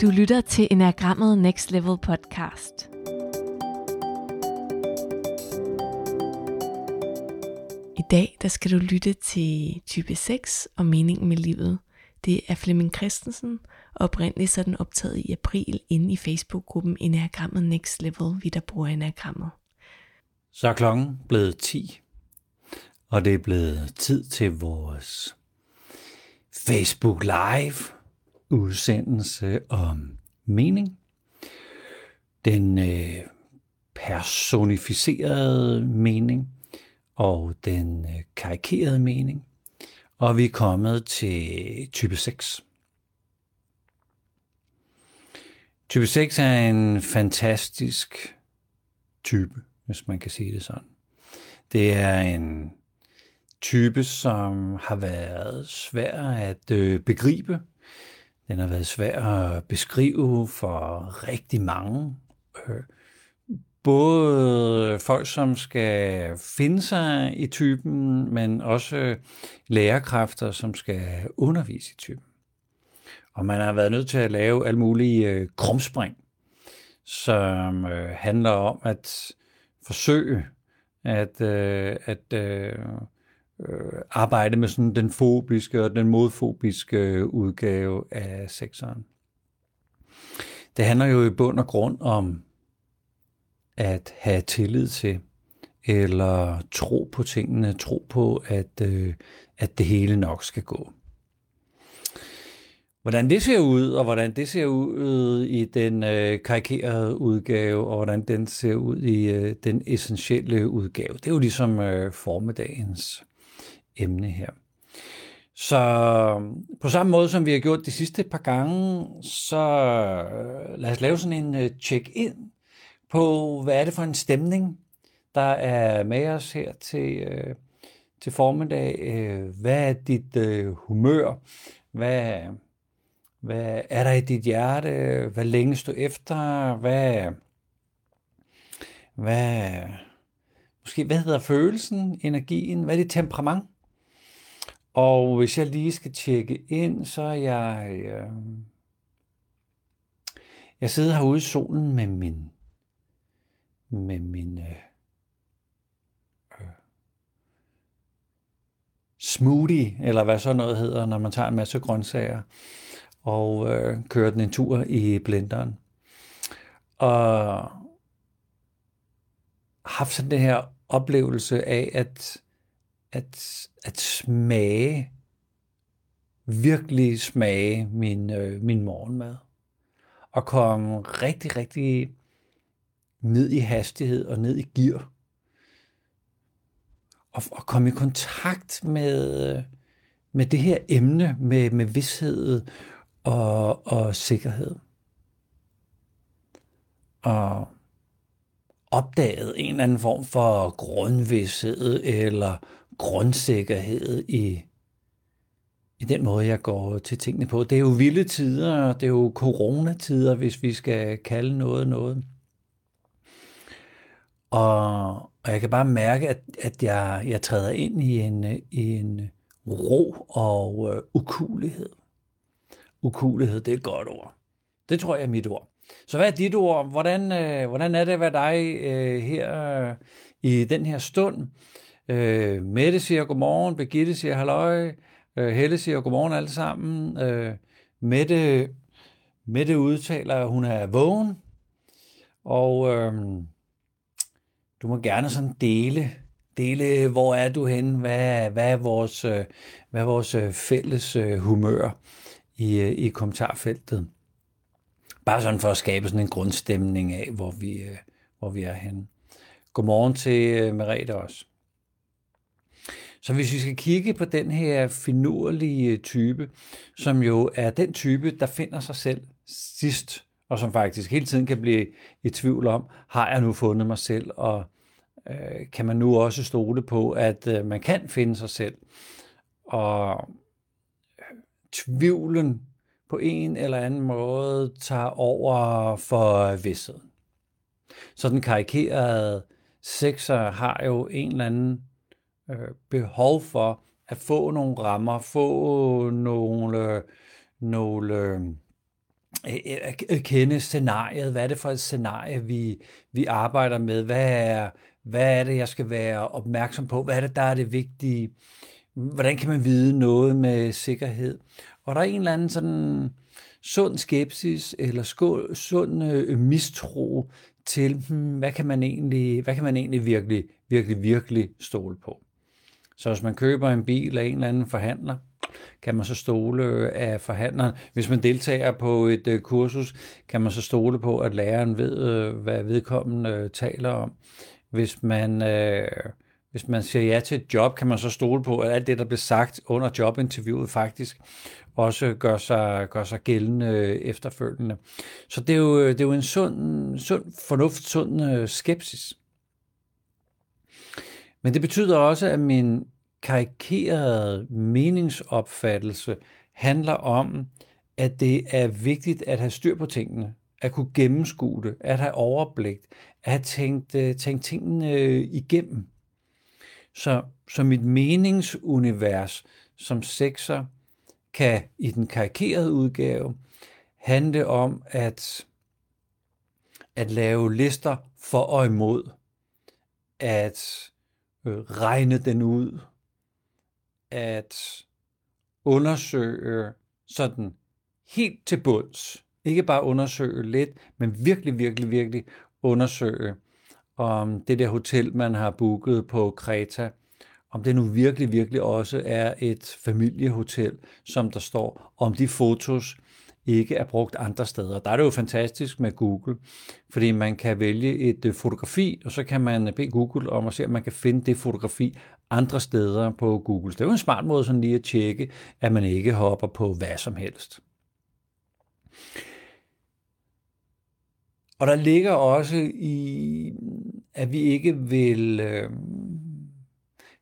Du lytter til Enagrammet Next Level podcast. I dag der skal du lytte til type 6 og meningen med livet. Det er Flemming Christensen, og oprindeligt så den optaget i april inde i Facebook-gruppen Enagrammet Next Level, vi der bruger Enagrammet. Så er klokken blevet 10, og det er blevet tid til vores Facebook Live udsendelse om mening. Den øh, personificerede mening og den øh, karikerede mening. Og vi er kommet til type 6. Type 6 er en fantastisk type, hvis man kan sige det sådan. Det er en type, som har været svær at øh, begribe, den har været svær at beskrive for rigtig mange. Øh, både folk, som skal finde sig i typen, men også lærerkræfter, som skal undervise i typen. Og man har været nødt til at lave alle mulige øh, krumspring, som øh, handler om at forsøge at, at øh, arbejde med sådan den fobiske og den modfobiske øh, udgave af sekseren. Det handler jo i bund og grund om at have tillid til, eller tro på tingene, tro på, at, øh, at det hele nok skal gå. Hvordan det ser ud, og hvordan det ser ud i den øh, karikerede udgave, og hvordan den ser ud i øh, den essentielle udgave, det er jo ligesom øh, formiddagens emne her. Så øh, på samme måde som vi har gjort de sidste par gange, så øh, lad os lave sådan en øh, check-in på, hvad er det for en stemning, der er med os her til, til formiddag. Hvad er dit humør? Hvad, hvad er der i dit hjerte? Hvad længes du efter? Hvad, hvad, måske, hvad hedder følelsen, energien? Hvad er dit temperament? Og hvis jeg lige skal tjekke ind, så er jeg... Øh, jeg sidder herude i solen med min... Med min... Øh, øh, smoothie, eller hvad så noget hedder, når man tager en masse grøntsager, og øh, kører den en tur i blenderen. Og haft sådan den her oplevelse af, at at, at smage, virkelig smage min, øh, min morgenmad. Og komme rigtig, rigtig ned i hastighed og ned i gear. Og, og komme i kontakt med, med det her emne, med, med vidshed og, og sikkerhed. Og opdaget en eller anden form for grundvidshed eller grundsikkerhed i, i den måde, jeg går til tingene på. Det er jo vilde tider, det er jo coronatider, hvis vi skal kalde noget noget. Og, og jeg kan bare mærke, at, at jeg, jeg træder ind i en, i en ro og øh, ukulighed. Ukulighed, det er et godt ord. Det tror jeg er mit ord. Så hvad er dit ord? Hvordan, øh, hvordan er det at være dig øh, her øh, i den her stund? Øh, Mette siger godmorgen, Birgitte siger halløj, øh, Helle siger godmorgen alle sammen. Øh, Mette, Mette udtaler, at hun er vågen, og øh, du må gerne sådan dele, dele hvor er du henne, hvad, hvad er vores, øh, hvad er vores øh, fælles øh, humør i, i kommentarfeltet. Bare sådan for at skabe sådan en grundstemning af, hvor vi, hvor vi er henne. Godmorgen til Merete også. Så hvis vi skal kigge på den her finurlige type, som jo er den type, der finder sig selv sidst, og som faktisk hele tiden kan blive i tvivl om, har jeg nu fundet mig selv, og øh, kan man nu også stole på, at øh, man kan finde sig selv. Og øh, tvivlen på en eller anden måde tager over for vidstheden. Så den karikerede sekser har jo en eller anden øh, behov for at få nogle rammer, få nogle, nogle at kende scenariet. Hvad er det for et scenarie, vi, vi arbejder med? Hvad er, hvad er det, jeg skal være opmærksom på? Hvad er det, der er det vigtige? Hvordan kan man vide noget med sikkerhed? Og der er en eller anden sådan sund skepsis eller sund øh, mistro til, hmm, hvad kan man egentlig, hvad kan man egentlig virkelig, virkelig, virkelig stole på? Så hvis man køber en bil af en eller anden forhandler, kan man så stole af forhandleren. Hvis man deltager på et øh, kursus, kan man så stole på, at læreren ved, øh, hvad vedkommende øh, taler om. Hvis man, øh, hvis man siger ja til et job, kan man så stole på, at alt det, der bliver sagt under jobinterviewet, faktisk også gør sig, gør sig gældende efterfølgende. Så det er jo, det er jo en sund, sund fornuft, sund skepsis. Men det betyder også, at min karikerede meningsopfattelse handler om, at det er vigtigt at have styr på tingene, at kunne gennemskue det, at have overblik, at have tænkt, øh, tænkt tingene øh, igennem. Så, så mit meningsunivers som sekser kan i den karikerede udgave handle om at, at lave lister for og imod, at øh, regne den ud, at undersøge sådan helt til bunds. Ikke bare undersøge lidt, men virkelig, virkelig, virkelig undersøge, om det der hotel, man har booket på Kreta, om det nu virkelig, virkelig også er et familiehotel, som der står, om de fotos ikke er brugt andre steder. Der er det jo fantastisk med Google, fordi man kan vælge et øh, fotografi, og så kan man øh, bede Google om at se, om man kan finde det fotografi andre steder på Google. Det er jo en smart måde sådan lige at tjekke, at man ikke hopper på hvad som helst. Og der ligger også i, at vi ikke vil øh,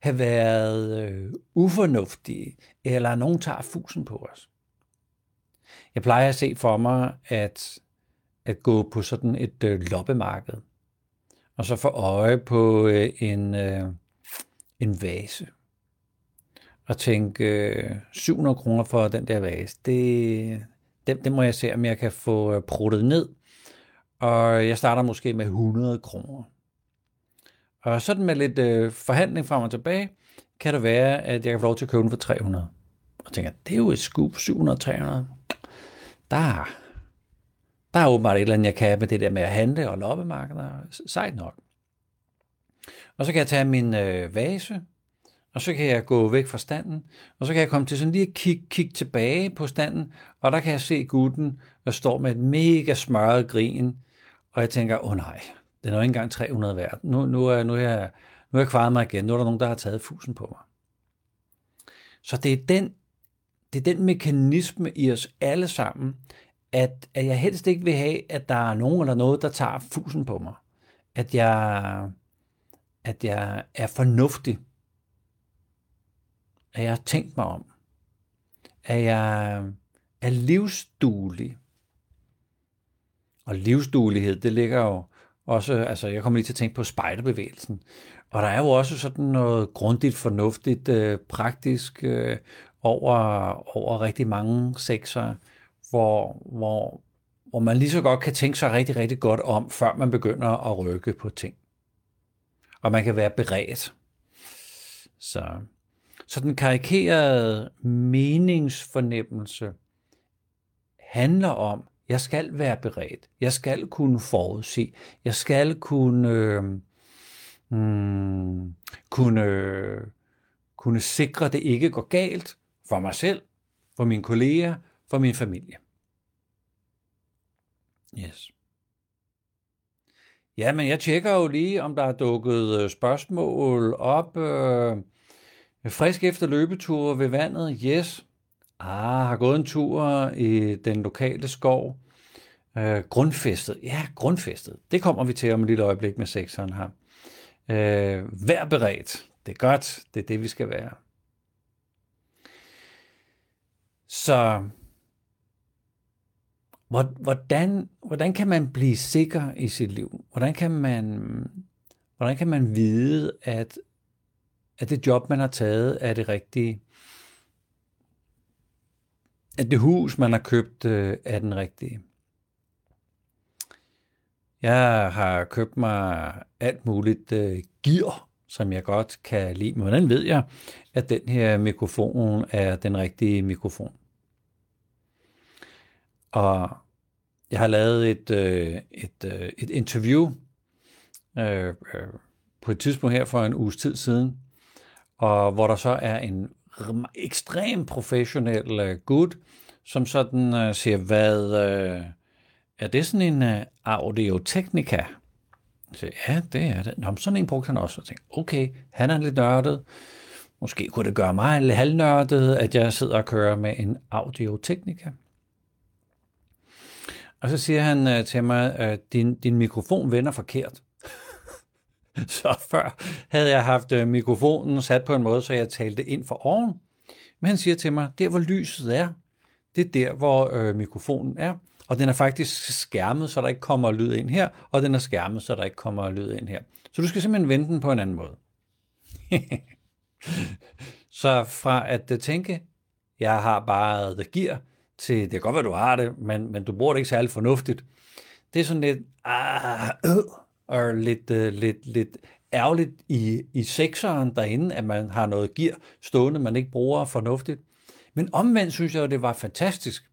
have været øh, ufornuftige, eller nogen tager fusen på os. Jeg plejer at se for mig, at, at gå på sådan et øh, loppemarked, og så få øje på øh, en, øh, en vase, og tænke øh, 700 kroner for den der vase, det, det, det må jeg se, om jeg kan få øh, pruttet ned, og jeg starter måske med 100 kroner. Og sådan med lidt øh, forhandling frem og tilbage, kan det være, at jeg kan få lov til at købe den for 300. Og tænker, det er jo et skub, 700-300. Der, der er åbenbart et eller andet, jeg kan med det der med at handle og loppemarkeder. Sejt nok. Og så kan jeg tage min øh, vase, og så kan jeg gå væk fra standen, og så kan jeg komme til sådan lige at kigge, kigge tilbage på standen, og der kan jeg se gutten, der står med et mega smørret grin, og jeg tænker, åh oh, nej, den er jo ikke engang 300 værd. Nu, nu, er, nu, er jeg, nu er jeg kvaret mig igen. Nu er der nogen, der har taget fusen på mig. Så det er den, det er den mekanisme i os alle sammen, at, at jeg helst ikke vil have, at der er nogen eller noget, der tager fusen på mig. At jeg, at jeg er fornuftig. At jeg har tænkt mig om. At jeg er livsduelig. Og livsduelighed, det ligger jo også, altså jeg kommer lige til at tænke på spejderbevægelsen. Og der er jo også sådan noget grundigt, fornuftigt, øh, praktisk øh, over, over rigtig mange sekser, hvor, hvor, hvor man lige så godt kan tænke sig rigtig, rigtig godt om, før man begynder at rykke på ting. Og man kan være beredt. Så, så den karikerede meningsfornemmelse handler om, jeg skal være beredt. Jeg skal kunne forudse. Jeg skal kunne, øh, mm, kunne, kunne sikre, at det ikke går galt for mig selv, for mine kolleger, for min familie. Yes. Ja, men jeg tjekker jo lige, om der er dukket øh, spørgsmål op. Øh, frisk efter løbeture ved vandet, yes. Ah, har gået en tur i den lokale skov. Øh, grundfæstet. Ja, grundfæstet. Det kommer vi til om et lille øjeblik med sekseren her. Øh, vær beredt. Det er godt. Det er det, vi skal være. Så hvordan, hvordan kan man blive sikker i sit liv? Hvordan kan man, hvordan kan man vide, at, at det job, man har taget, er det rigtige? at det hus, man har købt, øh, er den rigtige. Jeg har købt mig alt muligt øh, gear, som jeg godt kan lide. Men hvordan ved jeg, at den her mikrofon er den rigtige mikrofon? Og jeg har lavet et, øh, et, øh, et interview øh, øh, på et tidspunkt her for en uges tid siden, og hvor der så er en ekstrem professionel øh, gut, som sådan øh, siger, hvad øh, er det sådan en øh, audio-teknika? Så, ja, det er det. Nå, sådan en brugte han også. Og tænkte, okay, han er lidt nørdet. Måske kunne det gøre mig lidt halvnørdet, at jeg sidder og kører med en Audio-Technica. Og så siger han øh, til mig, at din, din mikrofon vender forkert. så før havde jeg haft øh, mikrofonen sat på en måde, så jeg talte ind for oven. Men han siger til mig, der hvor lyset er, det er der, hvor øh, mikrofonen er. Og den er faktisk skærmet, så der ikke kommer lyd ind her, og den er skærmet, så der ikke kommer lyd ind her. Så du skal simpelthen vende den på en anden måde. så fra at tænke, jeg har bare the gear, til, det kan godt være, du har det, men, men du bruger det ikke særlig fornuftigt. Det er sådan lidt, ah, øh, og lidt, øh, lidt, lidt ærgerligt i, i sekseren derinde, at man har noget gear stående, man ikke bruger fornuftigt. Men omvendt synes jeg, at det var fantastisk.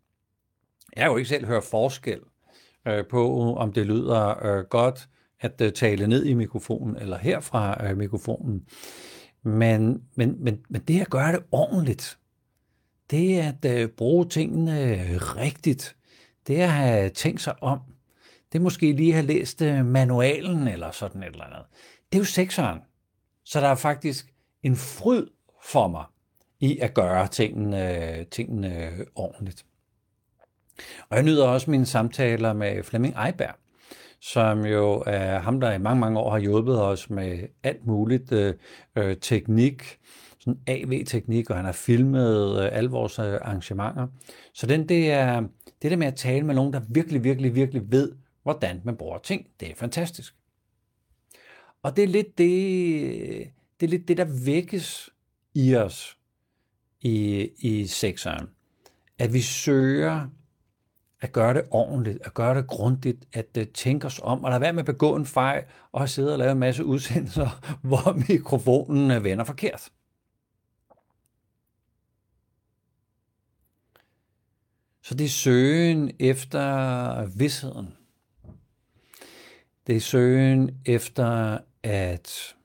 Jeg kan jo ikke selv høre forskel øh, på, om det lyder øh, godt at øh, tale ned i mikrofonen, eller herfra øh, mikrofonen. Men, men, men, men det at gøre det ordentligt, det at øh, bruge tingene rigtigt, det at have tænkt sig om, det måske lige have læst øh, manualen eller sådan et eller andet. Det er jo sekseren. Så der er faktisk en fryd for mig i at gøre tingene, øh, tingene øh, ordentligt. Og jeg nyder også mine samtaler med Flemming Eiberg, som jo er ham, der i mange, mange år har hjulpet os med alt muligt øh, øh teknik, sådan AV-teknik, og han har filmet øh, alle vores øh, arrangementer. Så den, det er det der med at tale med nogen, der virkelig, virkelig, virkelig ved, hvordan man bruger ting. Det er fantastisk. Og det er lidt det, det, er lidt det der vækkes i os i, i sexeren. At vi søger at gøre det ordentligt, at gøre det grundigt, at uh, tænke os om, og lade være med at begå en fejl, og sidde og lave en masse udsendelser, hvor mikrofonen øh, vender forkert. Så det er søgen efter vidsheden. Det er søgen efter at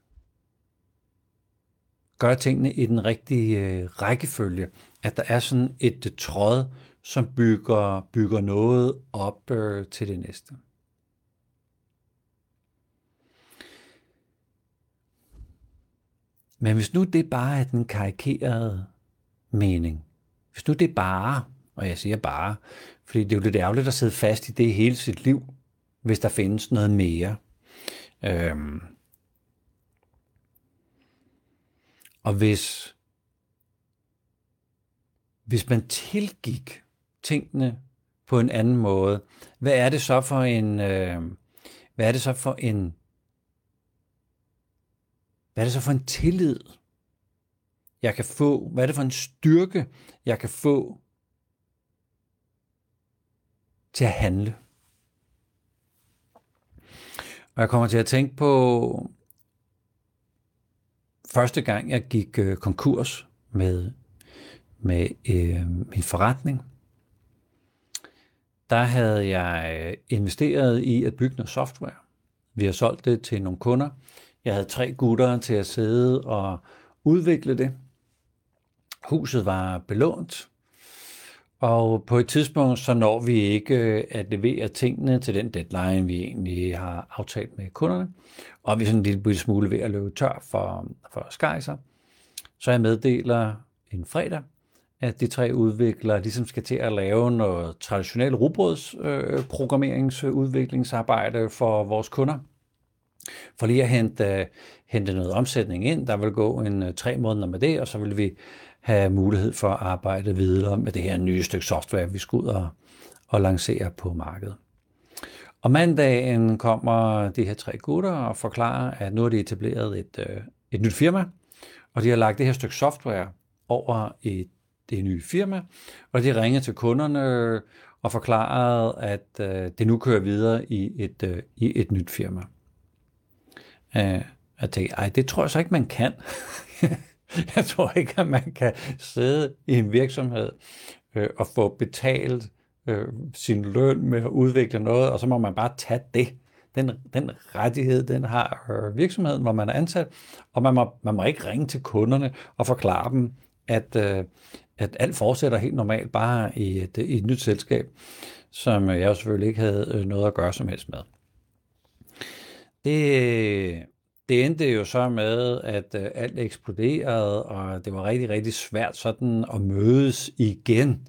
gøre tingene i den rigtige øh, rækkefølge. At der er sådan et tråd, som bygger, bygger noget op øh, til det næste. Men hvis nu det bare er den karikerede mening, hvis nu det bare, og jeg siger bare, fordi det er jo lidt ærgerligt at sidde fast i det hele sit liv, hvis der findes noget mere. Øhm. Og hvis, hvis man tilgik tingene på en anden måde, hvad er det så for en, øh, hvad er det så for en, hvad er det så for en tillid, jeg kan få? Hvad er det for en styrke, jeg kan få til at handle? Og jeg kommer til at tænke på første gang, jeg gik øh, konkurs med, med øh, min forretning. Der havde jeg øh, investeret i at bygge noget software. Vi har solgt det til nogle kunder. Jeg havde tre gutter til at sidde og udvikle det. Huset var belånt, og på et tidspunkt, så når vi ikke øh, at levere tingene til den deadline, vi egentlig har aftalt med kunderne. Og vi er sådan en lille smule ved at løbe tør for, for skejser. Så jeg meddeler en fredag, at de tre udviklere ligesom skal til at lave noget traditionel robotsprogrammeringsudviklingsarbejde øh, for vores kunder. For lige at hente, hente noget omsætning ind, der vil gå en øh, tre måneder med det, og så vil vi have mulighed for at arbejde videre med det her nye stykke software, vi skal ud og, og lancere på markedet. Og mandagen kommer de her tre gutter og forklarer, at nu har de etableret et, øh, et nyt firma, og de har lagt det her stykke software over et det nye firma, og de ringede til kunderne øh, og forklarede, at øh, det nu kører videre i et, øh, i et nyt firma. Øh, jeg tænkte, ej, det tror jeg så ikke, man kan. jeg tror ikke, at man kan sidde i en virksomhed øh, og få betalt øh, sin løn med at udvikle noget, og så må man bare tage det. Den, den rettighed, den har øh, virksomheden, hvor man er ansat, og man må, man må ikke ringe til kunderne og forklare dem, at, øh, at alt fortsætter helt normalt bare i et, i et nyt selskab, som jeg jo selvfølgelig ikke havde øh, noget at gøre som helst med. Det, det endte jo så med, at øh, alt eksploderede, og det var rigtig, rigtig svært sådan at mødes igen.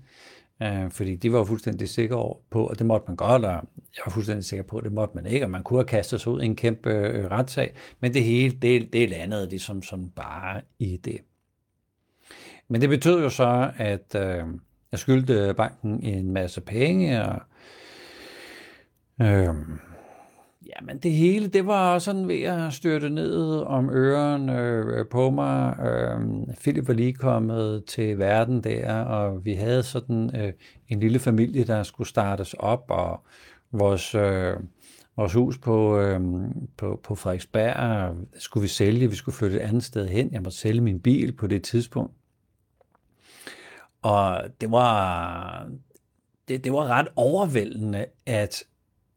Øh, fordi de var fuldstændig sikre på, og det måtte man godt, og jeg var fuldstændig sikker på, at det måtte man ikke, og man kunne have kastet sig ud i en kæmpe øh, retssag, men det hele, det, det landede ligesom som bare i det. Men det betød jo så, at øh, jeg skyldte banken en masse penge, og øh, Ja, men det hele, det var sådan ved at styrte ned om øren øh, på mig. Øh, Philip var lige kommet til verden der, og vi havde sådan øh, en lille familie, der skulle startes op, og vores, øh, vores hus på, øh, på, på Frederiksberg skulle vi sælge. Vi skulle flytte et andet sted hen. Jeg måtte sælge min bil på det tidspunkt. Og det var, det, det var ret overvældende, at,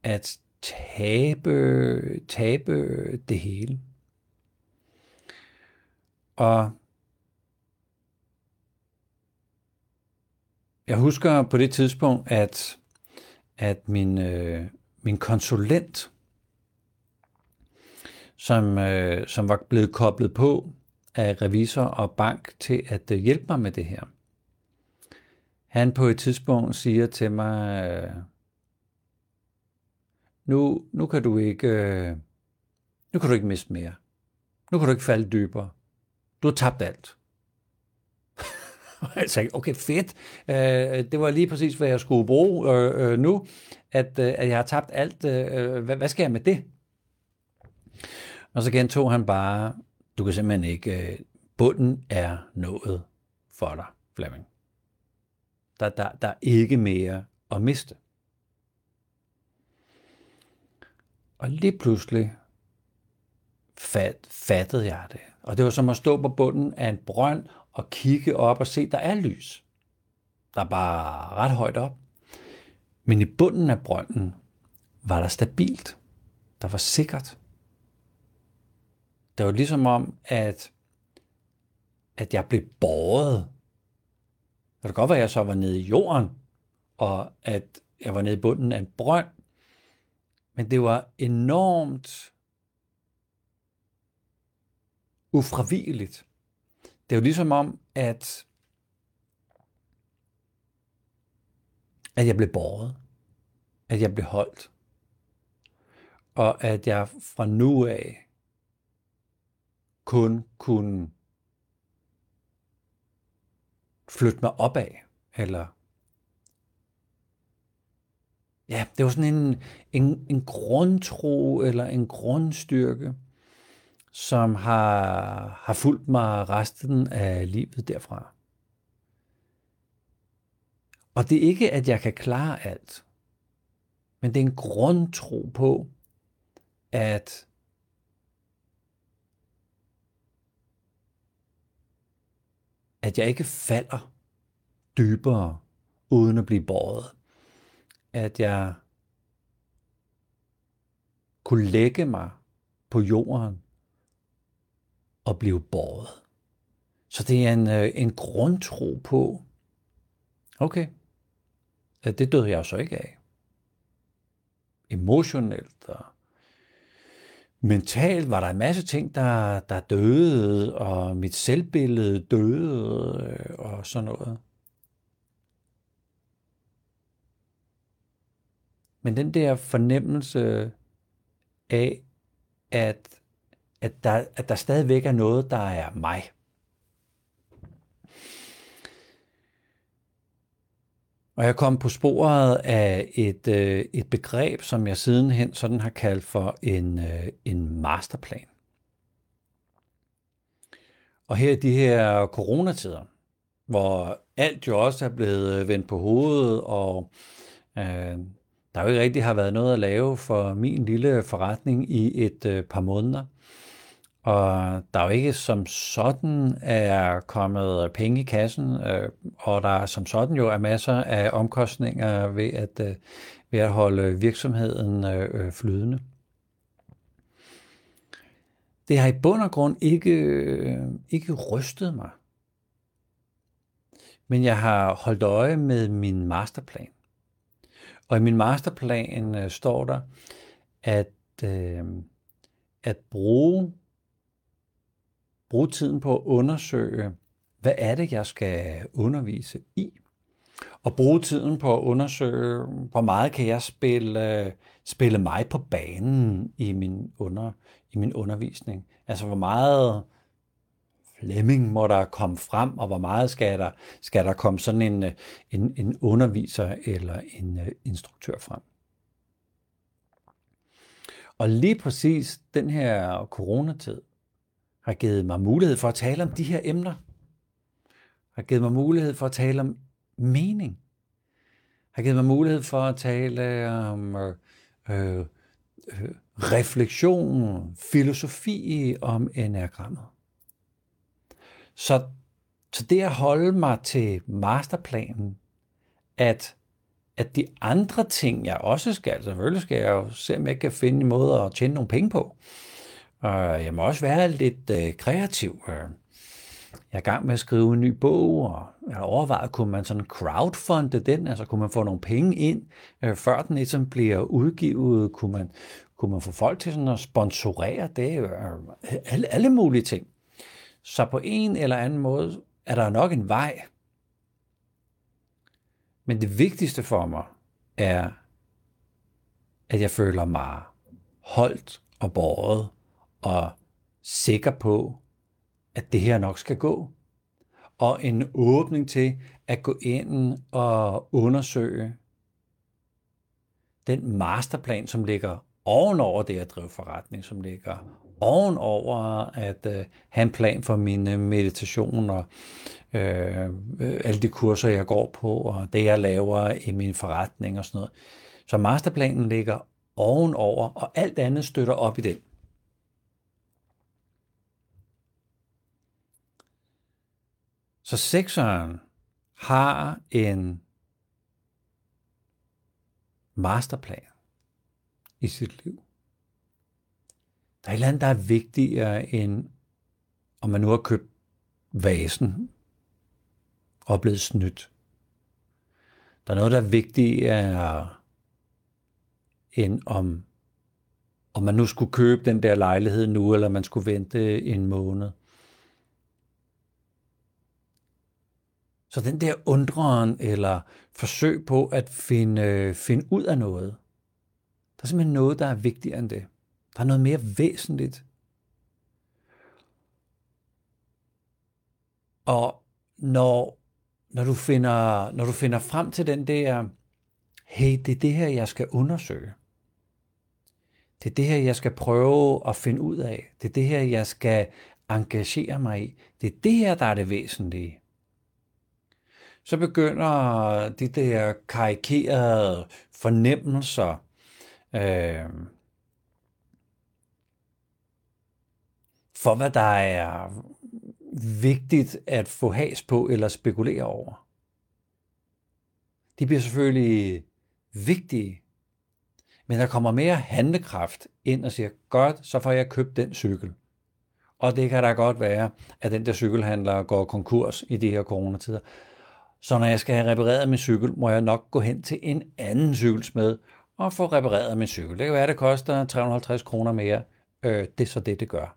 at tabe, tabe det hele. Og jeg husker på det tidspunkt, at, at min, øh, min konsulent, som, øh, som var blevet koblet på af revisor og bank til at øh, hjælpe mig med det her, han på et tidspunkt siger til mig, øh, nu, nu kan du ikke, øh, nu kan du ikke miste mere. Nu kan du ikke falde dybere. Du har tabt alt. jeg sagde, okay, fedt. Øh, det var lige præcis, hvad jeg skulle bruge øh, øh, nu, at, øh, at jeg har tabt alt. Øh, øh, hvad, hvad skal jeg med det? Og så gentog han bare, du kan simpelthen ikke, øh, bunden er nået for dig, Flemming. Der, der, der er ikke mere at miste. Og lige pludselig fat, fattede jeg det. Og det var som at stå på bunden af en brønd og kigge op og se, der er lys. Der er bare ret højt op. Men i bunden af brønden var der stabilt. Der var sikkert. Det var ligesom om, at, at jeg blev båret. Det kan godt være, at jeg så var nede i jorden, og at jeg var nede i bunden af en brønd, men det var enormt ufravigeligt. Det er jo ligesom om, at, at jeg blev båret. At jeg blev holdt. Og at jeg fra nu af kun kunne flytte mig opad, eller ja, det var sådan en, en, en grundtro eller en grundstyrke, som har, har fulgt mig resten af livet derfra. Og det er ikke, at jeg kan klare alt, men det er en grundtro på, at at jeg ikke falder dybere uden at blive båret at jeg kunne lægge mig på jorden og blive båret. Så det er en, øh, en grundtro på, okay, at det døde jeg så ikke af. Emotionelt mentalt var der en masse ting, der, der døde, og mit selvbillede døde øh, og sådan noget. Men den der fornemmelse af, at, at, der, at der stadigvæk er noget, der er mig. Og jeg kom på sporet af et, øh, et begreb, som jeg sidenhen sådan har kaldt for en, øh, en masterplan. Og her i de her coronatider, hvor alt jo også er blevet øh, vendt på hovedet, og øh, der jo ikke rigtig har været noget at lave for min lille forretning i et øh, par måneder. Og der er jo ikke som sådan er kommet penge i kassen, øh, og der er som sådan jo er masser af omkostninger ved at, øh, ved at holde virksomheden øh, flydende. Det har i bund og grund ikke, ikke rystet mig. Men jeg har holdt øje med min masterplan. Og i min masterplan står der, at, øh, at bruge, bruge tiden på at undersøge, hvad er det, jeg skal undervise i? Og bruge tiden på at undersøge, hvor meget kan jeg spille, spille mig på banen i min, under, i min undervisning. Altså hvor meget Flemming må der komme frem, og hvor meget skal der, skal der komme sådan en, en, en underviser eller en uh, instruktør frem. Og lige præcis den her coronatid har givet mig mulighed for at tale om de her emner. Har givet mig mulighed for at tale om mening. Har givet mig mulighed for at tale om øh, øh, refleksion, filosofi om enagrammet. Så, så det at holde mig til masterplanen, at, at de andre ting, jeg også skal, selvfølgelig skal jeg jo se, om jeg kan finde en måde at tjene nogle penge på. Og jeg må også være lidt øh, kreativ. Øh, jeg er i gang med at skrive en ny bog, og jeg har overvejet, kunne man sådan crowdfunde den, altså kunne man få nogle penge ind, øh, før den ligesom bliver udgivet, kunne man, kunne man få folk til sådan at sponsorere det, øh, alle, alle mulige ting. Så på en eller anden måde er der nok en vej. Men det vigtigste for mig er, at jeg føler mig holdt og båret og sikker på, at det her nok skal gå. Og en åbning til at gå ind og undersøge den masterplan, som ligger ovenover det at drive forretning, som ligger ovenover at øh, have en plan for mine øh, meditationer, øh, øh, alle de kurser, jeg går på, og det, jeg laver i min forretning og sådan noget. Så masterplanen ligger ovenover, og alt andet støtter op i den. Så sekseren har en masterplan i sit liv. Der er et eller andet, der er vigtigere end, om man nu har købt vasen og blevet snydt. Der er noget, der er vigtigere end om, om man nu skulle købe den der lejlighed nu, eller man skulle vente en måned. Så den der undren eller forsøg på at finde, finde ud af noget, der er simpelthen noget, der er vigtigere end det. Der er noget mere væsentligt. Og når, når, du finder, når du finder frem til den der, hey, det er det her, jeg skal undersøge. Det er det her, jeg skal prøve at finde ud af. Det er det her, jeg skal engagere mig i. Det er det her, der er det væsentlige. Så begynder de der karikerede fornemmelser, øh, for hvad der er vigtigt at få has på eller spekulere over. De bliver selvfølgelig vigtige, men der kommer mere handlekraft ind og siger, godt, så får jeg købt den cykel. Og det kan da godt være, at den der cykelhandler går konkurs i de her coronatider. Så når jeg skal have repareret min cykel, må jeg nok gå hen til en anden cykelsmed og få repareret min cykel. Det kan være, at det koster 350 kroner mere. Øh, det er så det, det gør.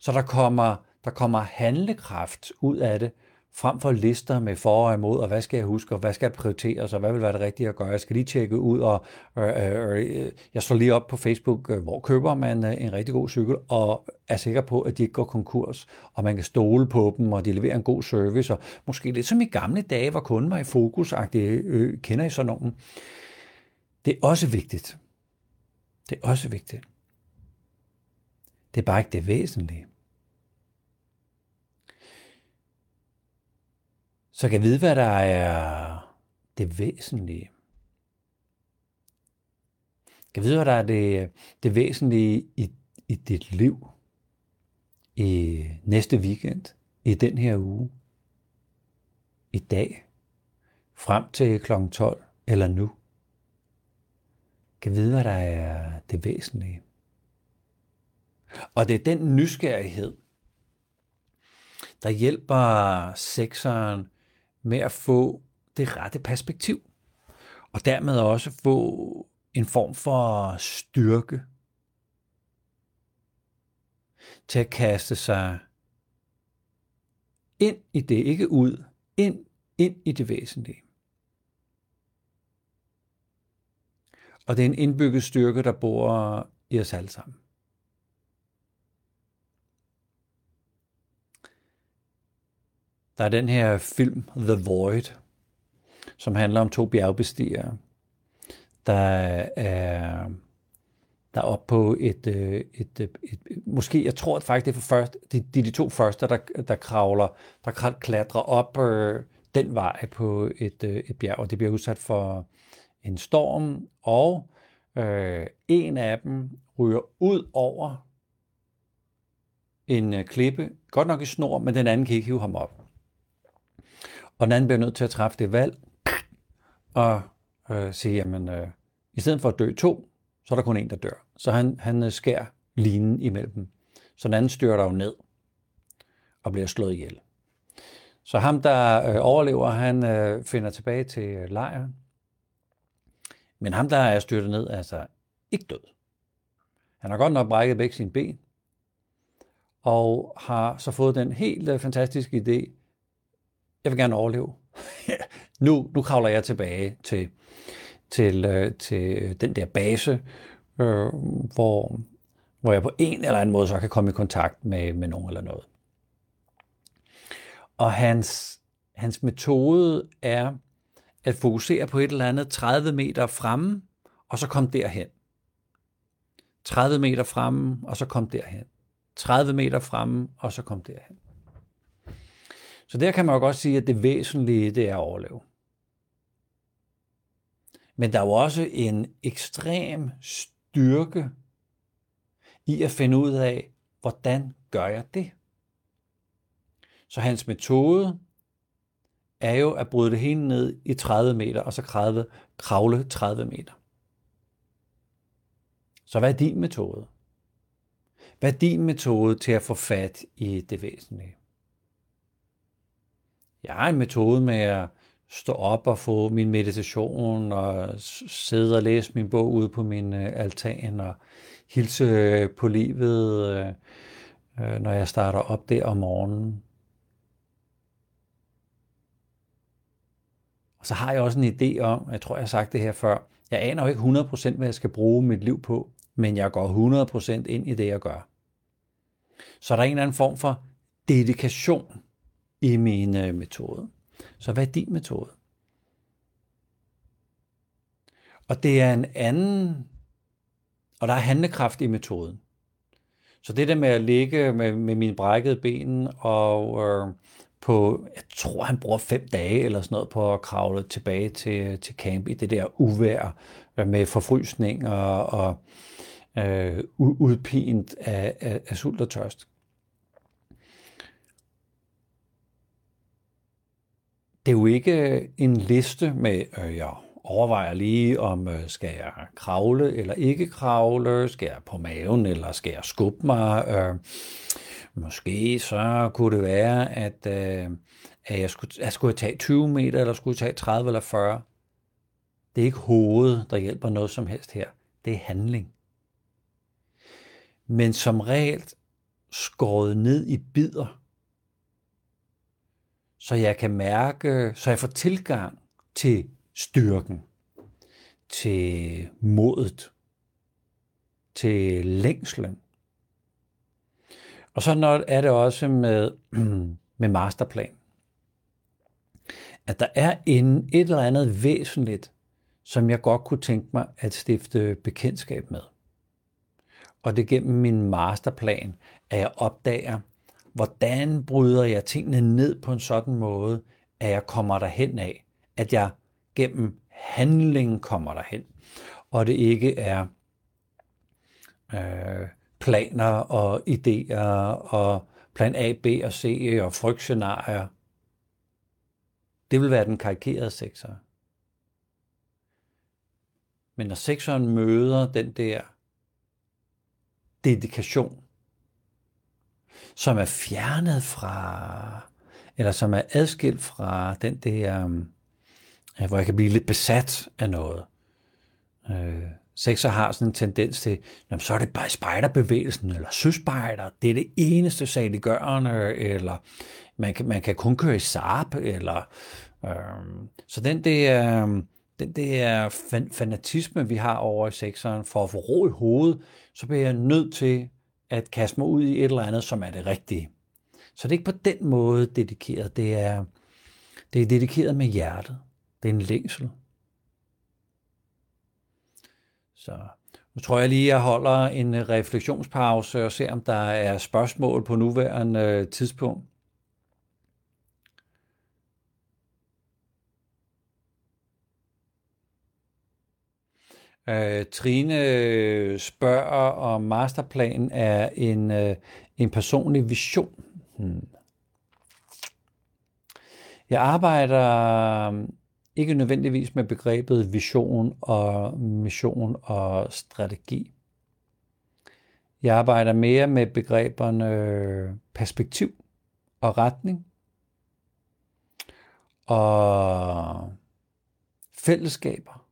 Så der kommer, der kommer handlekraft ud af det, frem for lister med for og imod, og hvad skal jeg huske, og hvad skal jeg prioritere, og hvad vil være det rigtige at gøre. Jeg skal lige tjekke ud, og øh, øh, jeg slår lige op på Facebook, øh, hvor køber man øh, en rigtig god cykel, og er sikker på, at de ikke går konkurs, og man kan stole på dem, og de leverer en god service, og måske lidt som i gamle dage, hvor kunden var i fokus, øh, kender I sådan nogen? Det er også vigtigt. Det er også vigtigt. Det er bare ikke det væsentlige. Så kan vide, hvad der er det væsentlige. Kan vide, hvad der er det, det væsentlige i, i dit liv i næste weekend, i den her uge, i dag, frem til kl. 12 eller nu. Kan vide, hvad der er det væsentlige. Og det er den nysgerrighed, der hjælper sekseren med at få det rette perspektiv. Og dermed også få en form for styrke til at kaste sig ind i det, ikke ud, ind, ind i det væsentlige. Og det er en indbygget styrke, der bor i os alle sammen. Der er den her film, The Void, som handler om to bjergbestigere, der er der er op på et, øh, et, et, et, et måske, jeg tror faktisk, det er for først, de, de, de to første, der, der kravler, der klatrer op øh, den vej på et, øh, et bjerg, og det bliver udsat for en storm, og øh, en af dem ryger ud over en øh, klippe, godt nok i snor, men den anden kan ikke hive ham op. Og den anden bliver nødt til at træffe det valg, og øh, sige, jamen, øh, i stedet for at dø to, så er der kun en, der dør. Så han, han øh, skærer linen imellem dem. Så den anden styrter jo ned og bliver slået ihjel. Så ham, der øh, overlever, han øh, finder tilbage til øh, lejren. Men ham, der er styrtet ned, er altså ikke død. Han har godt nok brækket begge sine ben, og har så fået den helt øh, fantastiske idé, jeg vil gerne overleve. nu, nu kravler jeg tilbage til, til, øh, til øh, den der base, øh, hvor, hvor jeg på en eller anden måde så kan komme i kontakt med, med nogen eller noget. Og hans, hans metode er at fokusere på et eller andet 30 meter fremme, og så komme derhen. 30 meter fremme, og så kom derhen. 30 meter fremme, og så kom derhen. Så der kan man jo godt sige, at det væsentlige, det er at overleve. Men der er jo også en ekstrem styrke i at finde ud af, hvordan gør jeg det? Så hans metode er jo at bryde det hele ned i 30 meter, og så kravle, kravle 30 meter. Så hvad er din metode? Hvad er din metode til at få fat i det væsentlige? Jeg har en metode med at stå op og få min meditation og sidde og læse min bog ude på min øh, altan og hilse øh, på livet, øh, øh, når jeg starter op der om morgenen. Og så har jeg også en idé om, jeg tror jeg har sagt det her før, jeg aner jo ikke 100% hvad jeg skal bruge mit liv på, men jeg går 100% ind i det, jeg gør. Så er der en eller anden form for dedikation i min øh, metode. Så hvad er din metode? Og det er en anden, og der er handlekraft i metoden. Så det der med at ligge med, med mine brækkede ben og øh, på, jeg tror han bruger fem dage eller sådan noget på at kravle tilbage til, til camp i det der uvær øh, med forfrysning og, og øh, udpint af, af, af sult og tørst. Det er jo ikke en liste med, øh, jeg overvejer lige, om øh, skal jeg kravle eller ikke kravle, skal jeg på maven, eller skal jeg skubbe mig. Øh, måske så kunne det være, at, øh, at jeg, skulle, jeg skulle tage 20 meter, eller skulle tage 30 eller 40. Det er ikke hovedet, der hjælper noget som helst her. Det er handling. Men som regel skåret ned i bidder, så jeg kan mærke, så jeg får tilgang til styrken, til modet, til længslen. Og så er det også med, med masterplan. At der er en, et eller andet væsentligt, som jeg godt kunne tænke mig at stifte bekendtskab med. Og det er gennem min masterplan, at jeg opdager, hvordan bryder jeg tingene ned på en sådan måde, at jeg kommer derhen af. At jeg gennem handling kommer derhen. Og det ikke er øh, planer og idéer og plan A, B og C og frygtscenarier. Det vil være den karikerede sekser. Men når sekseren møder den der dedikation, som er fjernet fra, eller som er adskilt fra den der, øh, hvor jeg kan blive lidt besat af noget. Øh, Sexer har sådan en tendens til, jamen, så er det bare spejderbevægelsen, eller søspejder, det er det eneste saliggørende, eller man kan, man kan kun køre i Saab, eller øh, så den der, øhm, den der fan, fanatisme, vi har over i sexeren, for at få ro i hovedet, så bliver jeg nødt til at kaste mig ud i et eller andet, som er det rigtige. Så det er ikke på den måde dedikeret, det er, det er dedikeret med hjertet. Det er en længsel. Så nu tror jeg lige, jeg holder en refleksionspause og ser, om der er spørgsmål på nuværende øh, tidspunkt. Øh, Trine øh, spørger, om masterplanen er en, øh, en personlig vision. Hmm. Jeg arbejder ikke nødvendigvis med begrebet vision og mission og strategi. Jeg arbejder mere med begreberne perspektiv og retning og fællesskaber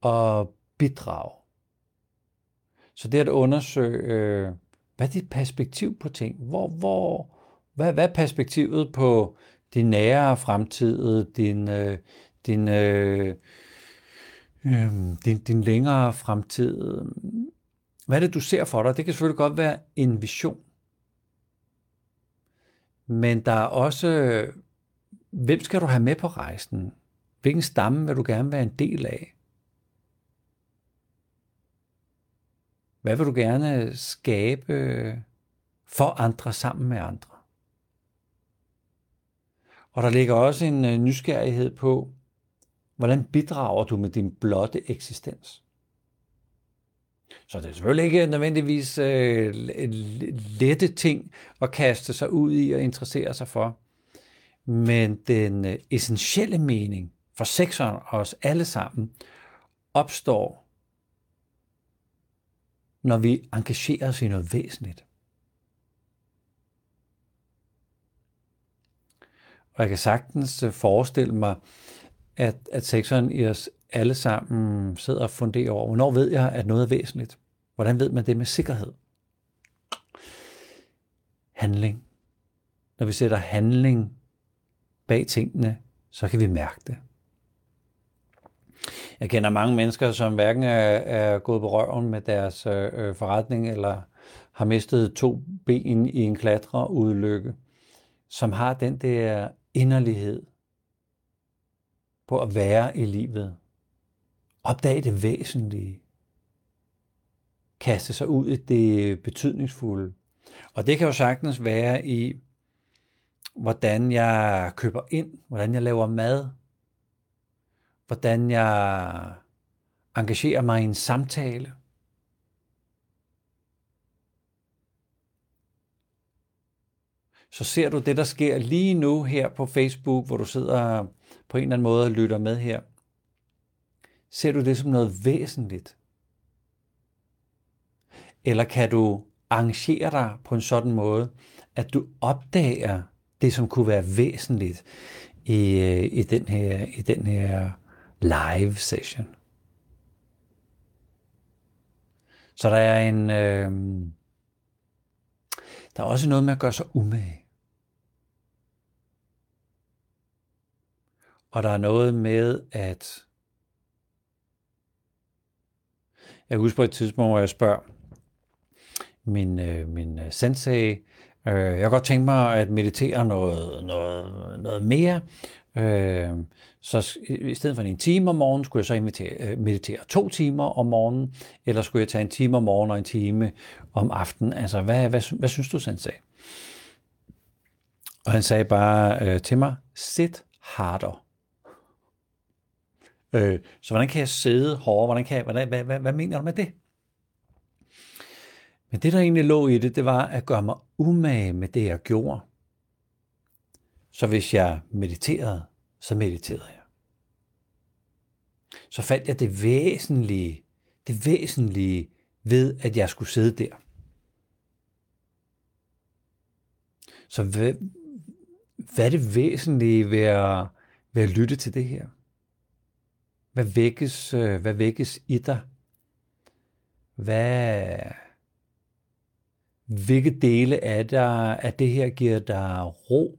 og bidrage. Så det at undersøge, øh, hvad er dit perspektiv på ting? Hvor, hvor, hvad, hvad er perspektivet på din nære fremtid, din, øh, din, øh, øh, din, din længere fremtid. Hvad er det, du ser for dig? Det kan selvfølgelig godt være en vision. Men der er også, hvem skal du have med på rejsen? Hvilken stamme vil du gerne være en del af? Hvad vil du gerne skabe øh, for andre sammen med andre? Og der ligger også en øh, nysgerrighed på, hvordan bidrager du med din blotte eksistens? Så det er selvfølgelig ikke nødvendigvis øh, lette ting at kaste sig ud i og interessere sig for. Men den øh, essentielle mening for sekseren og os alle sammen opstår, når vi engagerer os i noget væsentligt. Og jeg kan sagtens øh, forestille mig, at, at sekseren i os alle sammen sidder og funderer over, hvornår ved jeg, at noget er væsentligt? Hvordan ved man det med sikkerhed? Handling. Når vi sætter handling bag tingene, så kan vi mærke det. Jeg kender mange mennesker, som hverken er, er gået på røven med deres øh, øh, forretning, eller har mistet to ben i en klatreudlykke, som har den der inderlighed på at være i livet. Opdage det væsentlige. Kaste sig ud i det betydningsfulde. Og det kan jo sagtens være i, hvordan jeg køber ind, hvordan jeg laver mad, hvordan jeg engagerer mig i en samtale, så ser du det, der sker lige nu her på Facebook, hvor du sidder på en eller anden måde og lytter med her. Ser du det som noget væsentligt? Eller kan du arrangere dig på en sådan måde, at du opdager det, som kunne være væsentligt i, øh, i, den, her, i den her live session? Så der er en... Øh, der er også noget med at gøre sig umage. Og der er noget med, at jeg husker på et tidspunkt, hvor jeg spørger min, øh, min øh, sensei, øh, jeg kan godt tænke mig at meditere noget, noget, noget mere. Øh, så i stedet for en time om morgenen, skulle jeg så invitere, øh, meditere to timer om morgenen, eller skulle jeg tage en time om morgenen og en time om aftenen? Altså, hvad, hvad, hvad, synes du, sensei? Og han sagde bare øh, til mig, sit harder. Øh, så hvordan kan jeg sidde hårdere? Hvordan kan jeg, hvordan, hvad, hvad, hvad mener du med det? Men det, der egentlig lå i det, det var at gøre mig umage med det, jeg gjorde. Så hvis jeg mediterede, så mediterede jeg. Så fandt jeg det væsentlige, det væsentlige ved, at jeg skulle sidde der. Så hvad, hvad er det væsentlige ved at, ved at lytte til det her? Hvad vækkes, øh, hvad vækkes i dig? Hvad, hvilke dele af, dig, af det her giver dig ro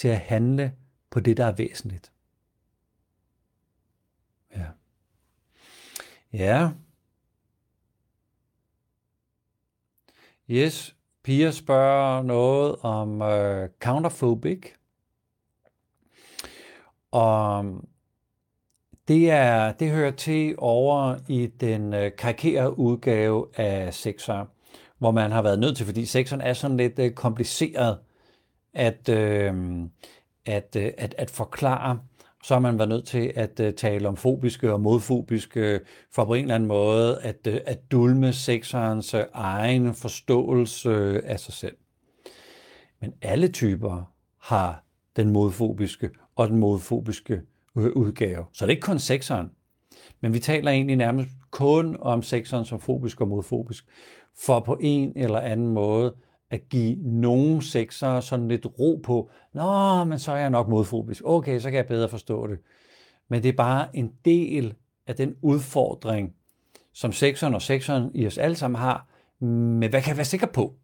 til at handle på det, der er væsentligt? Ja. Ja. Yes, Pia spørger noget om uh, counterphobic. Og det, er, det hører til over i den øh, uh, karikerede udgave af sexer, hvor man har været nødt til, fordi sexeren er sådan lidt uh, kompliceret at, øh, at, øh, at, at forklare, så har man været nødt til at øh, tale om fobiske og modfobiske, for på en eller anden måde at, øh, at dulme sexerens øh, egen forståelse af sig selv. Men alle typer har den modfobiske og den modfobiske øh, udgave. Så det er ikke kun sexeren. Men vi taler egentlig nærmest kun om sexeren som fobisk og modfobisk, for på en eller anden måde at give nogen sexer sådan lidt ro på, nå, men så er jeg nok modfobisk. Okay, så kan jeg bedre forstå det. Men det er bare en del af den udfordring, som sexeren og sexeren i os alle sammen har, med hvad kan jeg være sikker på?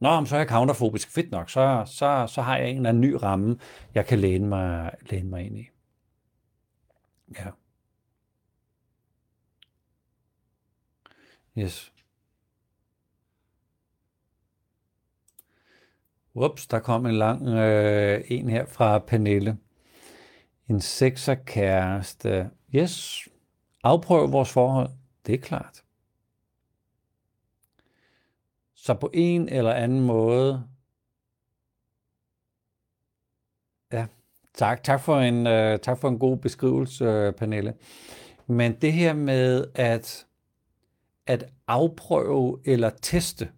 Nå, så er jeg counterfobisk. Fedt nok. Så, så, så har jeg en eller anden ny ramme, jeg kan læne mig, læne mig ind i. Ja. Yes. Ups, der kom en lang øh, en her fra Pernille. En sekser kæreste. Yes, afprøv vores forhold. Det er klart. Så på en eller anden måde, ja, tak, tak, for, en, øh, tak for en god beskrivelse, uh, Pernille. Men det her med at, at afprøve eller teste,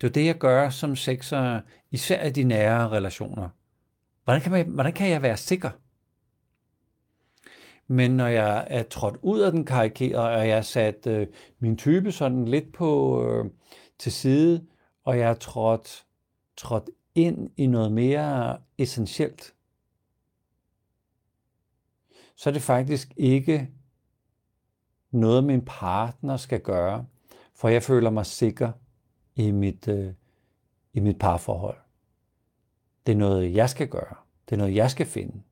det er det, jeg gør som sekser, især i de nære relationer. Hvordan kan, man, hvordan kan jeg være sikker? Men når jeg er trådt ud af den karikerede, og jeg har sat øh, min type sådan lidt på øh, til side, og jeg er trådt, trådt ind i noget mere essentielt, så er det faktisk ikke noget, min partner skal gøre, for jeg føler mig sikker i mit, øh, i mit parforhold. Det er noget, jeg skal gøre. Det er noget, jeg skal finde.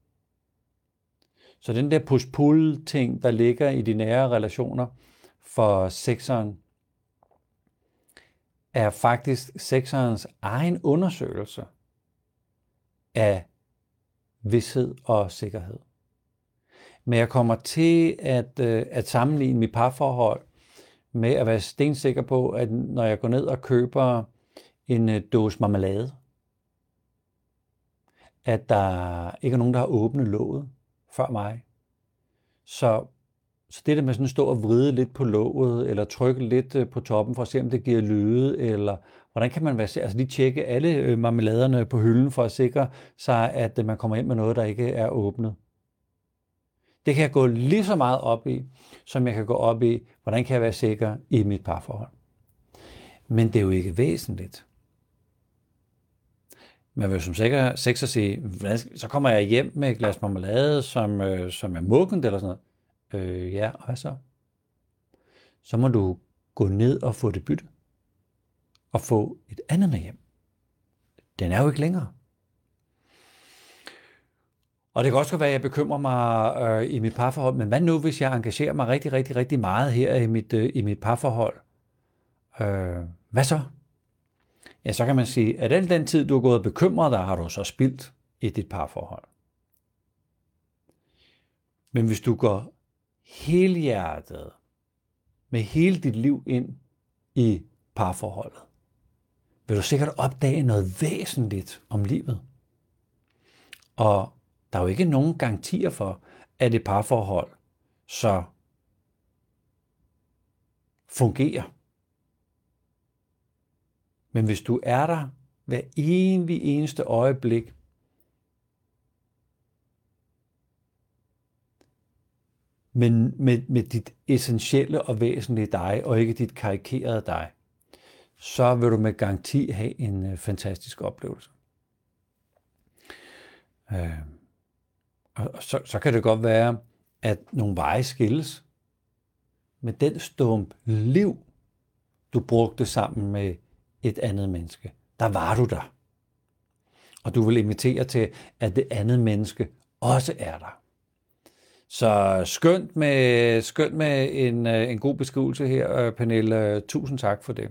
Så den der push-pull-ting, der ligger i de nære relationer for sekseren, er faktisk sekserens egen undersøgelse af vidshed og sikkerhed. Men jeg kommer til at, øh, at sammenligne mit parforhold med at være stensikker på, at når jeg går ned og køber en øh, dåse marmelade, at der ikke er nogen, der har åbnet låget før mig. Så, så det der med sådan at stå og vride lidt på låget, eller trykke lidt øh, på toppen for at se, om det giver lyde, eller hvordan kan man være, altså lige tjekke alle øh, marmeladerne på hylden for at sikre sig, at man kommer ind med noget, der ikke er åbnet. Det kan jeg gå lige så meget op i, som jeg kan gå op i, hvordan kan jeg være sikker i mit parforhold. Men det er jo ikke væsentligt. Man vil som sikker, sekser sige, så kommer jeg hjem med et glas marmelade, som, øh, som er muggent eller sådan noget. Øh, ja, og hvad så? Så må du gå ned og få det bytte. Og få et andet med hjem. Den er jo ikke længere. Og det kan også godt være, at jeg bekymrer mig øh, i mit parforhold, men hvad nu, hvis jeg engagerer mig rigtig, rigtig, rigtig meget her i mit, øh, i mit parforhold? Øh, hvad så? Ja, så kan man sige, at al den tid, du har gået og bekymret dig, har du så spildt i dit parforhold. Men hvis du går helhjertet med hele dit liv ind i parforholdet, vil du sikkert opdage noget væsentligt om livet. Og der er jo ikke nogen garantier for, at et parforhold så fungerer. Men hvis du er der hver evig eneste øjeblik, men med, med dit essentielle og væsentlige dig, og ikke dit karikerede dig, så vil du med garanti have en øh, fantastisk oplevelse. Øh, og så, så kan det godt være, at nogle veje skilles. Med den stump liv, du brugte sammen med et andet menneske, der var du der. Og du vil invitere til, at det andet menneske også er der. Så skønt med, skønt med en, øh, en god beskrivelse her, øh, Pernille. Tusind tak for det.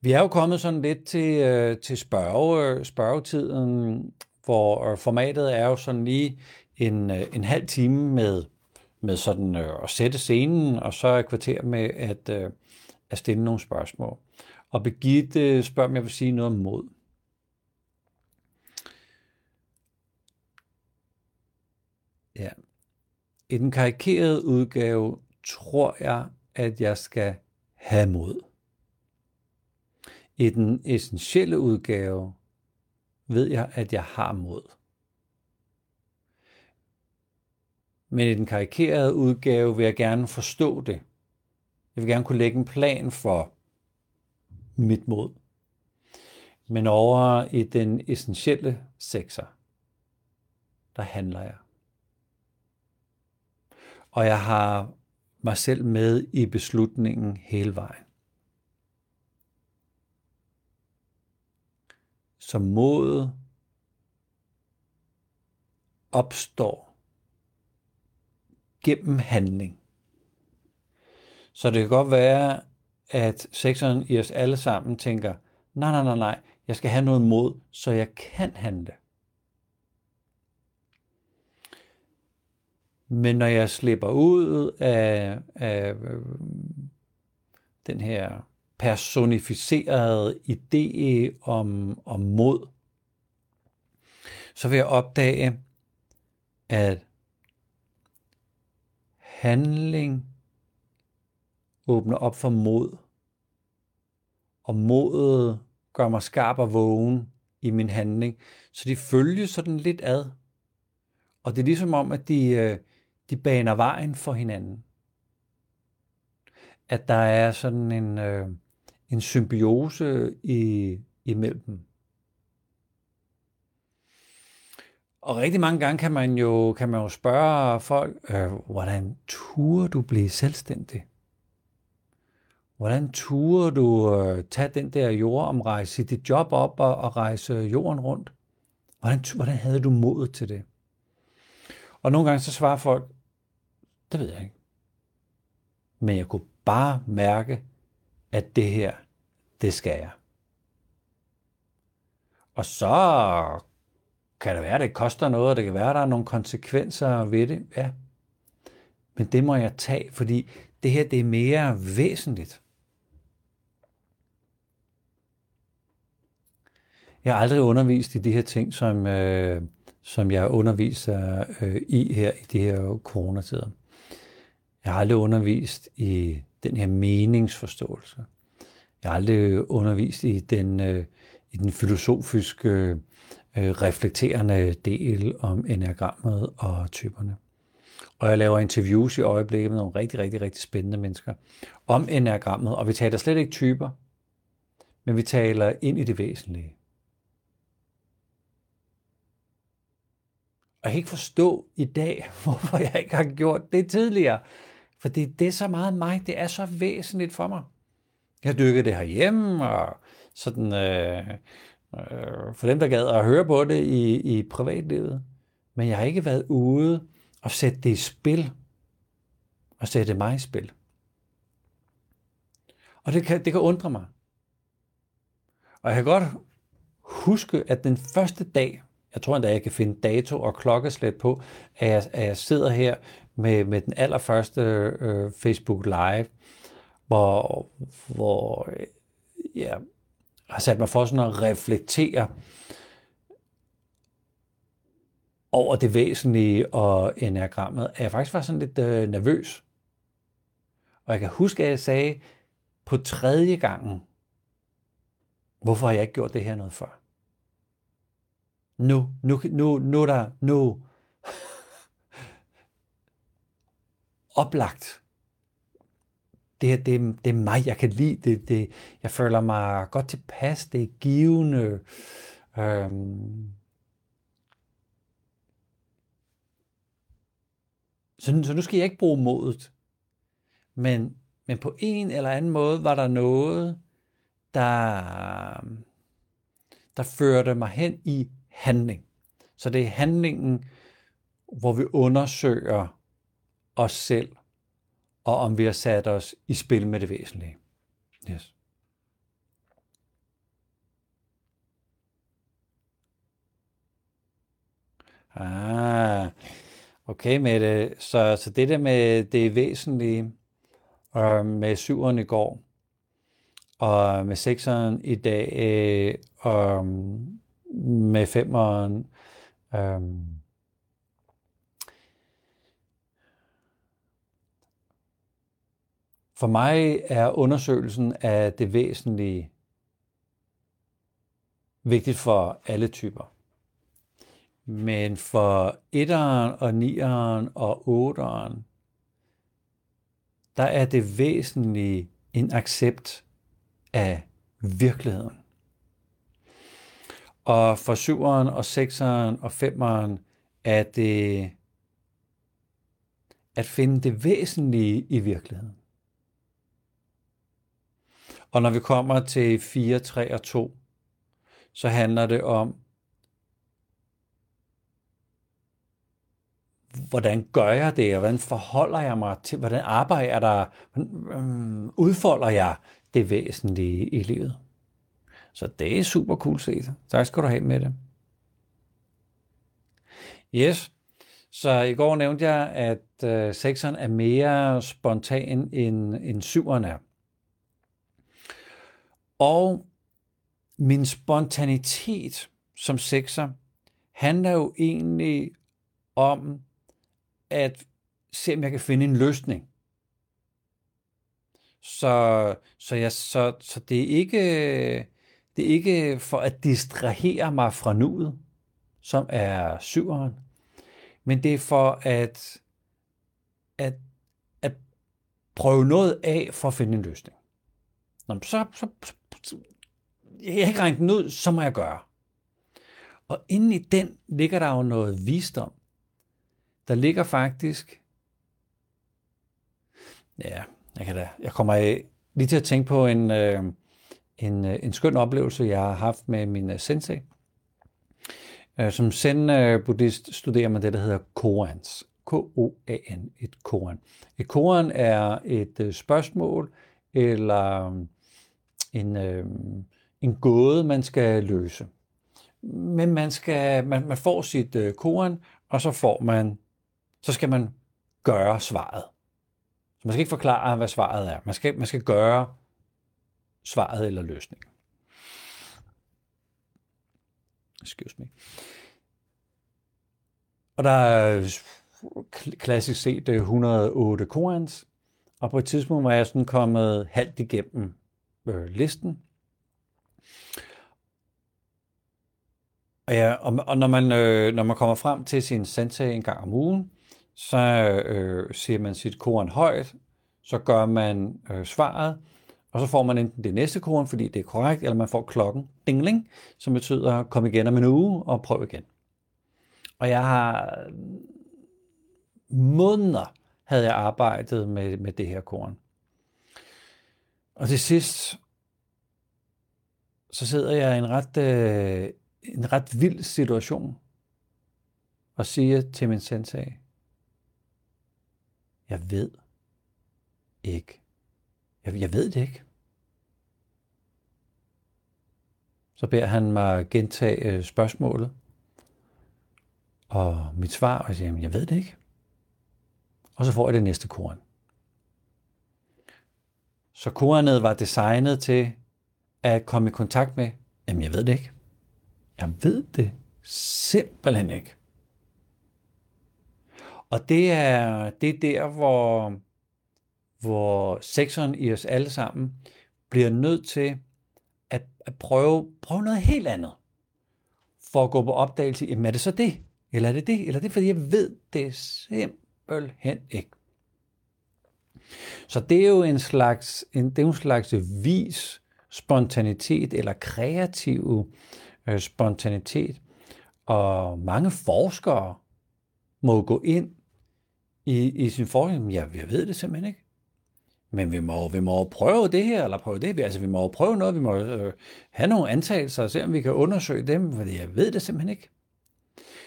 Vi er jo kommet sådan lidt til, øh, til spørge, spørgetiden, hvor øh, formatet er jo sådan lige en, øh, en halv time med, med sådan øh, at sætte scenen, og så et kvarter med at, at stille nogle spørgsmål. Og Birgitte spørger, om jeg vil sige noget om mod. Ja. I den karikerede udgave tror jeg, at jeg skal have mod. I den essentielle udgave ved jeg, at jeg har mod. Men i den karikerede udgave vil jeg gerne forstå det. Jeg vil gerne kunne lægge en plan for mit mod. Men over i den essentielle sekser, der handler jeg. Og jeg har mig selv med i beslutningen hele vejen. Så modet opstår gennem handling. Så det kan godt være, at sekseren i os alle sammen tænker, nej, nej, nej, nej, jeg skal have noget mod, så jeg kan handle. Men når jeg slipper ud af, af øh, den her personificerede idé om, om mod, så vil jeg opdage, at handling åbner op for mod, og modet gør mig skarp og vågen i min handling, så de følges sådan lidt ad. Og det er ligesom om, at de, øh, de baner vejen for hinanden. At der er sådan en, øh, en symbiose i, imellem dem. Og rigtig mange gange kan man jo, kan man jo spørge folk, øh, hvordan turer du blive selvstændig? Hvordan turer du øh, tage den der jordomrejse, dit job op og, og rejse jorden rundt? Hvordan, hvordan havde du modet til det? Og nogle gange så svarer folk, det ved jeg ikke. Men jeg kunne bare mærke, at det her, det skal jeg. Og så kan det være, at det koster noget, og det kan være, at der er nogle konsekvenser ved det. Ja. Men det må jeg tage, fordi det her, det er mere væsentligt. Jeg har aldrig undervist i de her ting, som, øh, som jeg underviser øh, i her i de her coronatider. Jeg har aldrig undervist i den her meningsforståelse. Jeg har aldrig undervist i den, øh, i den filosofiske, øh, reflekterende del om enagrammet og typerne. Og jeg laver interviews i øjeblikket med nogle rigtig, rigtig, rigtig spændende mennesker om enagrammet, og vi taler slet ikke typer, men vi taler ind i det væsentlige. Og jeg kan ikke forstå i dag, hvorfor jeg ikke har gjort det tidligere. For det er så meget mig, det er så væsentligt for mig. Jeg dykker det herhjemme, og sådan, øh, øh, for dem, der gad at høre på det i, i privatlivet. Men jeg har ikke været ude og sætte det i spil, og sætte mig i spil. Og det kan, det kan undre mig. Og jeg kan godt huske, at den første dag, jeg tror endda, jeg kan finde dato og klokkeslæt på, at jeg, at jeg sidder her med, med den allerførste øh, Facebook Live, hvor, hvor ja, har sat mig for sådan at reflektere over det væsentlige og enagrammet, at jeg faktisk var sådan lidt øh, nervøs. Og jeg kan huske, at jeg sagde på tredje gangen, hvorfor har jeg ikke gjort det her noget før? Nu, nu, nu, nu der, nu. Oplagt. Det, det, det er mig, jeg kan lide. Det, det, jeg føler mig godt tilpas. Det er givende. Øhm, Så, så nu skal jeg ikke bruge modet. Men, men på en eller anden måde var der noget, der, der førte mig hen i handling. Så det er handlingen, hvor vi undersøger os selv, og om vi har sat os i spil med det væsentlige. Yes. Ah, Okay, Mette. Så, så det der med det væsentlige og med syveren i går, og med sekseren i dag, øh, og med femeren, øh, For mig er undersøgelsen af det væsentlige vigtigt for alle typer. Men for etteren og nieren og otteren, der er det væsentlige en accept af virkeligheden. Og for syveren og sekseren og femeren er det at finde det væsentlige i virkeligheden. Og når vi kommer til 4, 3 og 2, så handler det om hvordan gør jeg det, og hvordan forholder jeg mig til, hvordan arbejder jeg der, hvordan øh, udfolder jeg det væsentlige i livet. Så det er super cool set. Tak skal du have med det. Yes. Så i går nævnte jeg, at øh, sekseren er mere spontan end, end syveren er. Og min spontanitet som sekser handler jo egentlig om at se, om jeg kan finde en løsning. Så, så, jeg, så, så det, er ikke, det er ikke for at distrahere mig fra nuet, som er syveren, men det er for at, at, at prøve noget af for at finde en løsning. Nå, så, så, så jeg har ikke regnet den ud, så må jeg gøre. Og inde i den ligger der jo noget visdom. Der ligger faktisk, ja, jeg, kan da, jeg kommer af, lige til at tænke på en, øh, en, øh, en skøn oplevelse, jeg har haft med min øh, sensei. Øh, som zen-buddhist studerer man det, der hedder koans. K-O-A-N, et koan. Et koan er et øh, spørgsmål eller um, en, øh, en gåde, man skal løse. Men man, skal, man, man får sit øh, koan, og så får man så skal man gøre svaret. Så man skal ikke forklare, hvad svaret er. Man skal, man skal gøre svaret eller løsningen. Excuse me. Og der er klassisk set øh, 108 koans, og på et tidspunkt var jeg sådan kommet halvt igennem øh, listen. Og, ja, og, og når, man, øh, når man kommer frem til sin sensei en gang om ugen, så øh, siger man sit koren højt, så gør man øh, svaret, og så får man enten det næste koren, fordi det er korrekt, eller man får klokken, dingling, som betyder, kom igen om en uge og prøv igen. Og jeg har måneder havde jeg arbejdet med, med det her korn. Og til sidst, så sidder jeg i en ret, øh, en ret vild situation og siger til min sensei, jeg ved ikke. Jeg, jeg ved det ikke. Så beder han mig gentage øh, spørgsmålet. Og mit svar, og jeg siger, jeg ved det ikke. Og så får jeg det næste korn. Så kornet var designet til at komme i kontakt med, jamen jeg ved det ikke. Jeg ved det simpelthen ikke. Og det er, det er der, hvor, hvor sekseren i os alle sammen bliver nødt til at, at prøve, prøve noget helt andet. For at gå på opdagelse, jamen er det så det? Eller er det det? Eller er det, fordi jeg ved det simpelthen ikke. Så det er jo en slags, en, det er en slags vis spontanitet eller kreativ øh, spontanitet. Og mange forskere må gå ind i, i sin forskning. Ja, jeg ved det simpelthen ikke. Men vi må, vi må prøve det her, eller prøve det. Altså, vi må prøve noget, vi må øh, have nogle antagelser, og se om vi kan undersøge dem, fordi jeg ved det simpelthen ikke.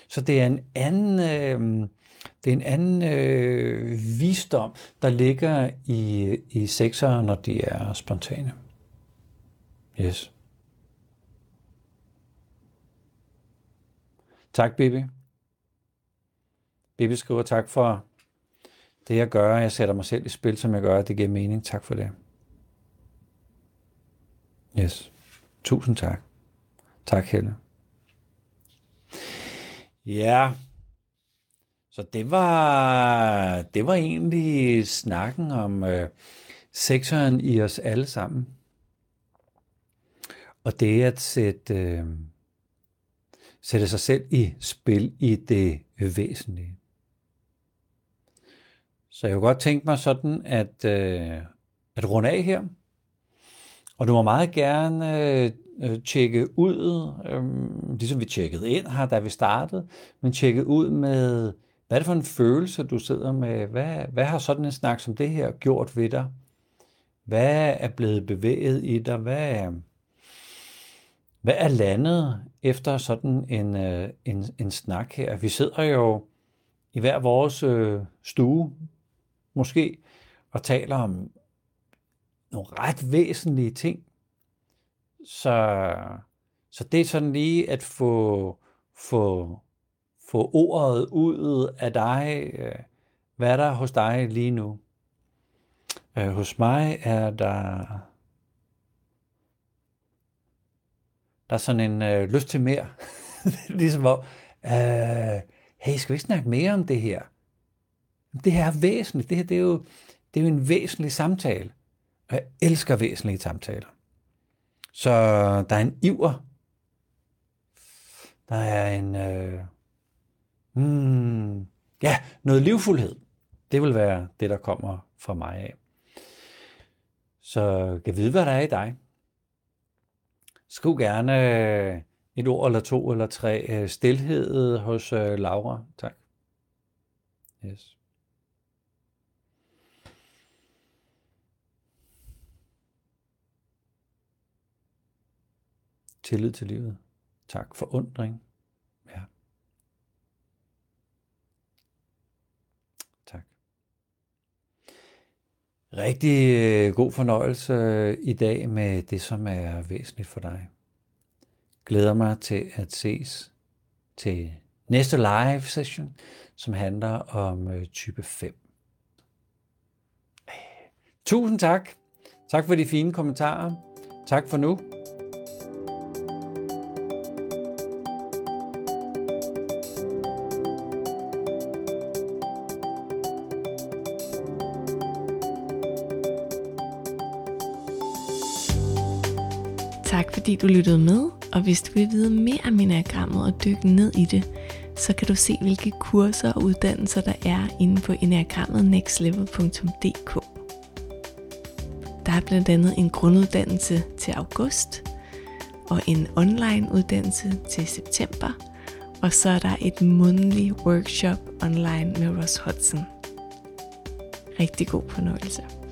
Så det er en anden, øh, det er en anden øh, visdom, der ligger i, i sekser, når de er spontane. Yes. Tak, Bibi. Bibi skriver tak for det, jeg gør. Jeg sætter mig selv i spil, som jeg gør. Det giver mening. Tak for det. Yes. Tusind tak. Tak, Helle. Ja, så det var, det var egentlig snakken om øh, sektoren i os alle sammen. Og det at sætte, øh, sætte sig selv i spil i det væsentlige. Så jeg kunne godt tænke mig sådan at, øh, at runde af her. Og du må meget gerne øh, øh tjekke ud, øh, ligesom vi tjekkede ind her, da vi startede, men tjekke ud med, hvad er det for en følelse, du sidder med? Hvad, hvad har sådan en snak som det her gjort ved dig? Hvad er blevet bevæget i dig? Hvad, hvad er landet efter sådan en, øh, en, en snak her? Vi sidder jo i hver vores øh, stue, måske, og taler om nogle ret væsentlige ting. Så, så det er sådan lige at få, få, få ordet ud af dig. Øh, hvad er der hos dig lige nu? Øh, hos mig er der der er sådan en øh, lyst til mere. ligesom hvor, øh, hey, skal vi ikke snakke mere om det her? Det her er væsentligt. Det her det er, jo, det er jo en væsentlig samtale. Og jeg elsker væsentlige samtaler. Så der er en iver. Der er en... Øh, hmm, ja, noget livfuldhed. Det vil være det, der kommer fra mig af. Så kan vide, hvad der er i dig. Skriv gerne øh, et ord eller to eller tre. Øh, stilhed hos øh, Laura. Tak. Yes. Tillid til livet. Tak. for undring. Ja. Tak. Rigtig øh, god fornøjelse øh, i dag med det, som er væsentligt for dig. Glæder mig til at ses til næste live session, som handler om øh, type 5. Tusind tak. Tak for de fine kommentarer. Tak for nu. Du lyttede med, og hvis du vil vide mere om Enagrammet og dykke ned i det, så kan du se, hvilke kurser og uddannelser der er inde på enagrammet nextlevel.dk. Der er blandt andet en grunduddannelse til august, og en online uddannelse til september, og så er der et månedligt workshop online med Ross Hudson. Rigtig god fornøjelse.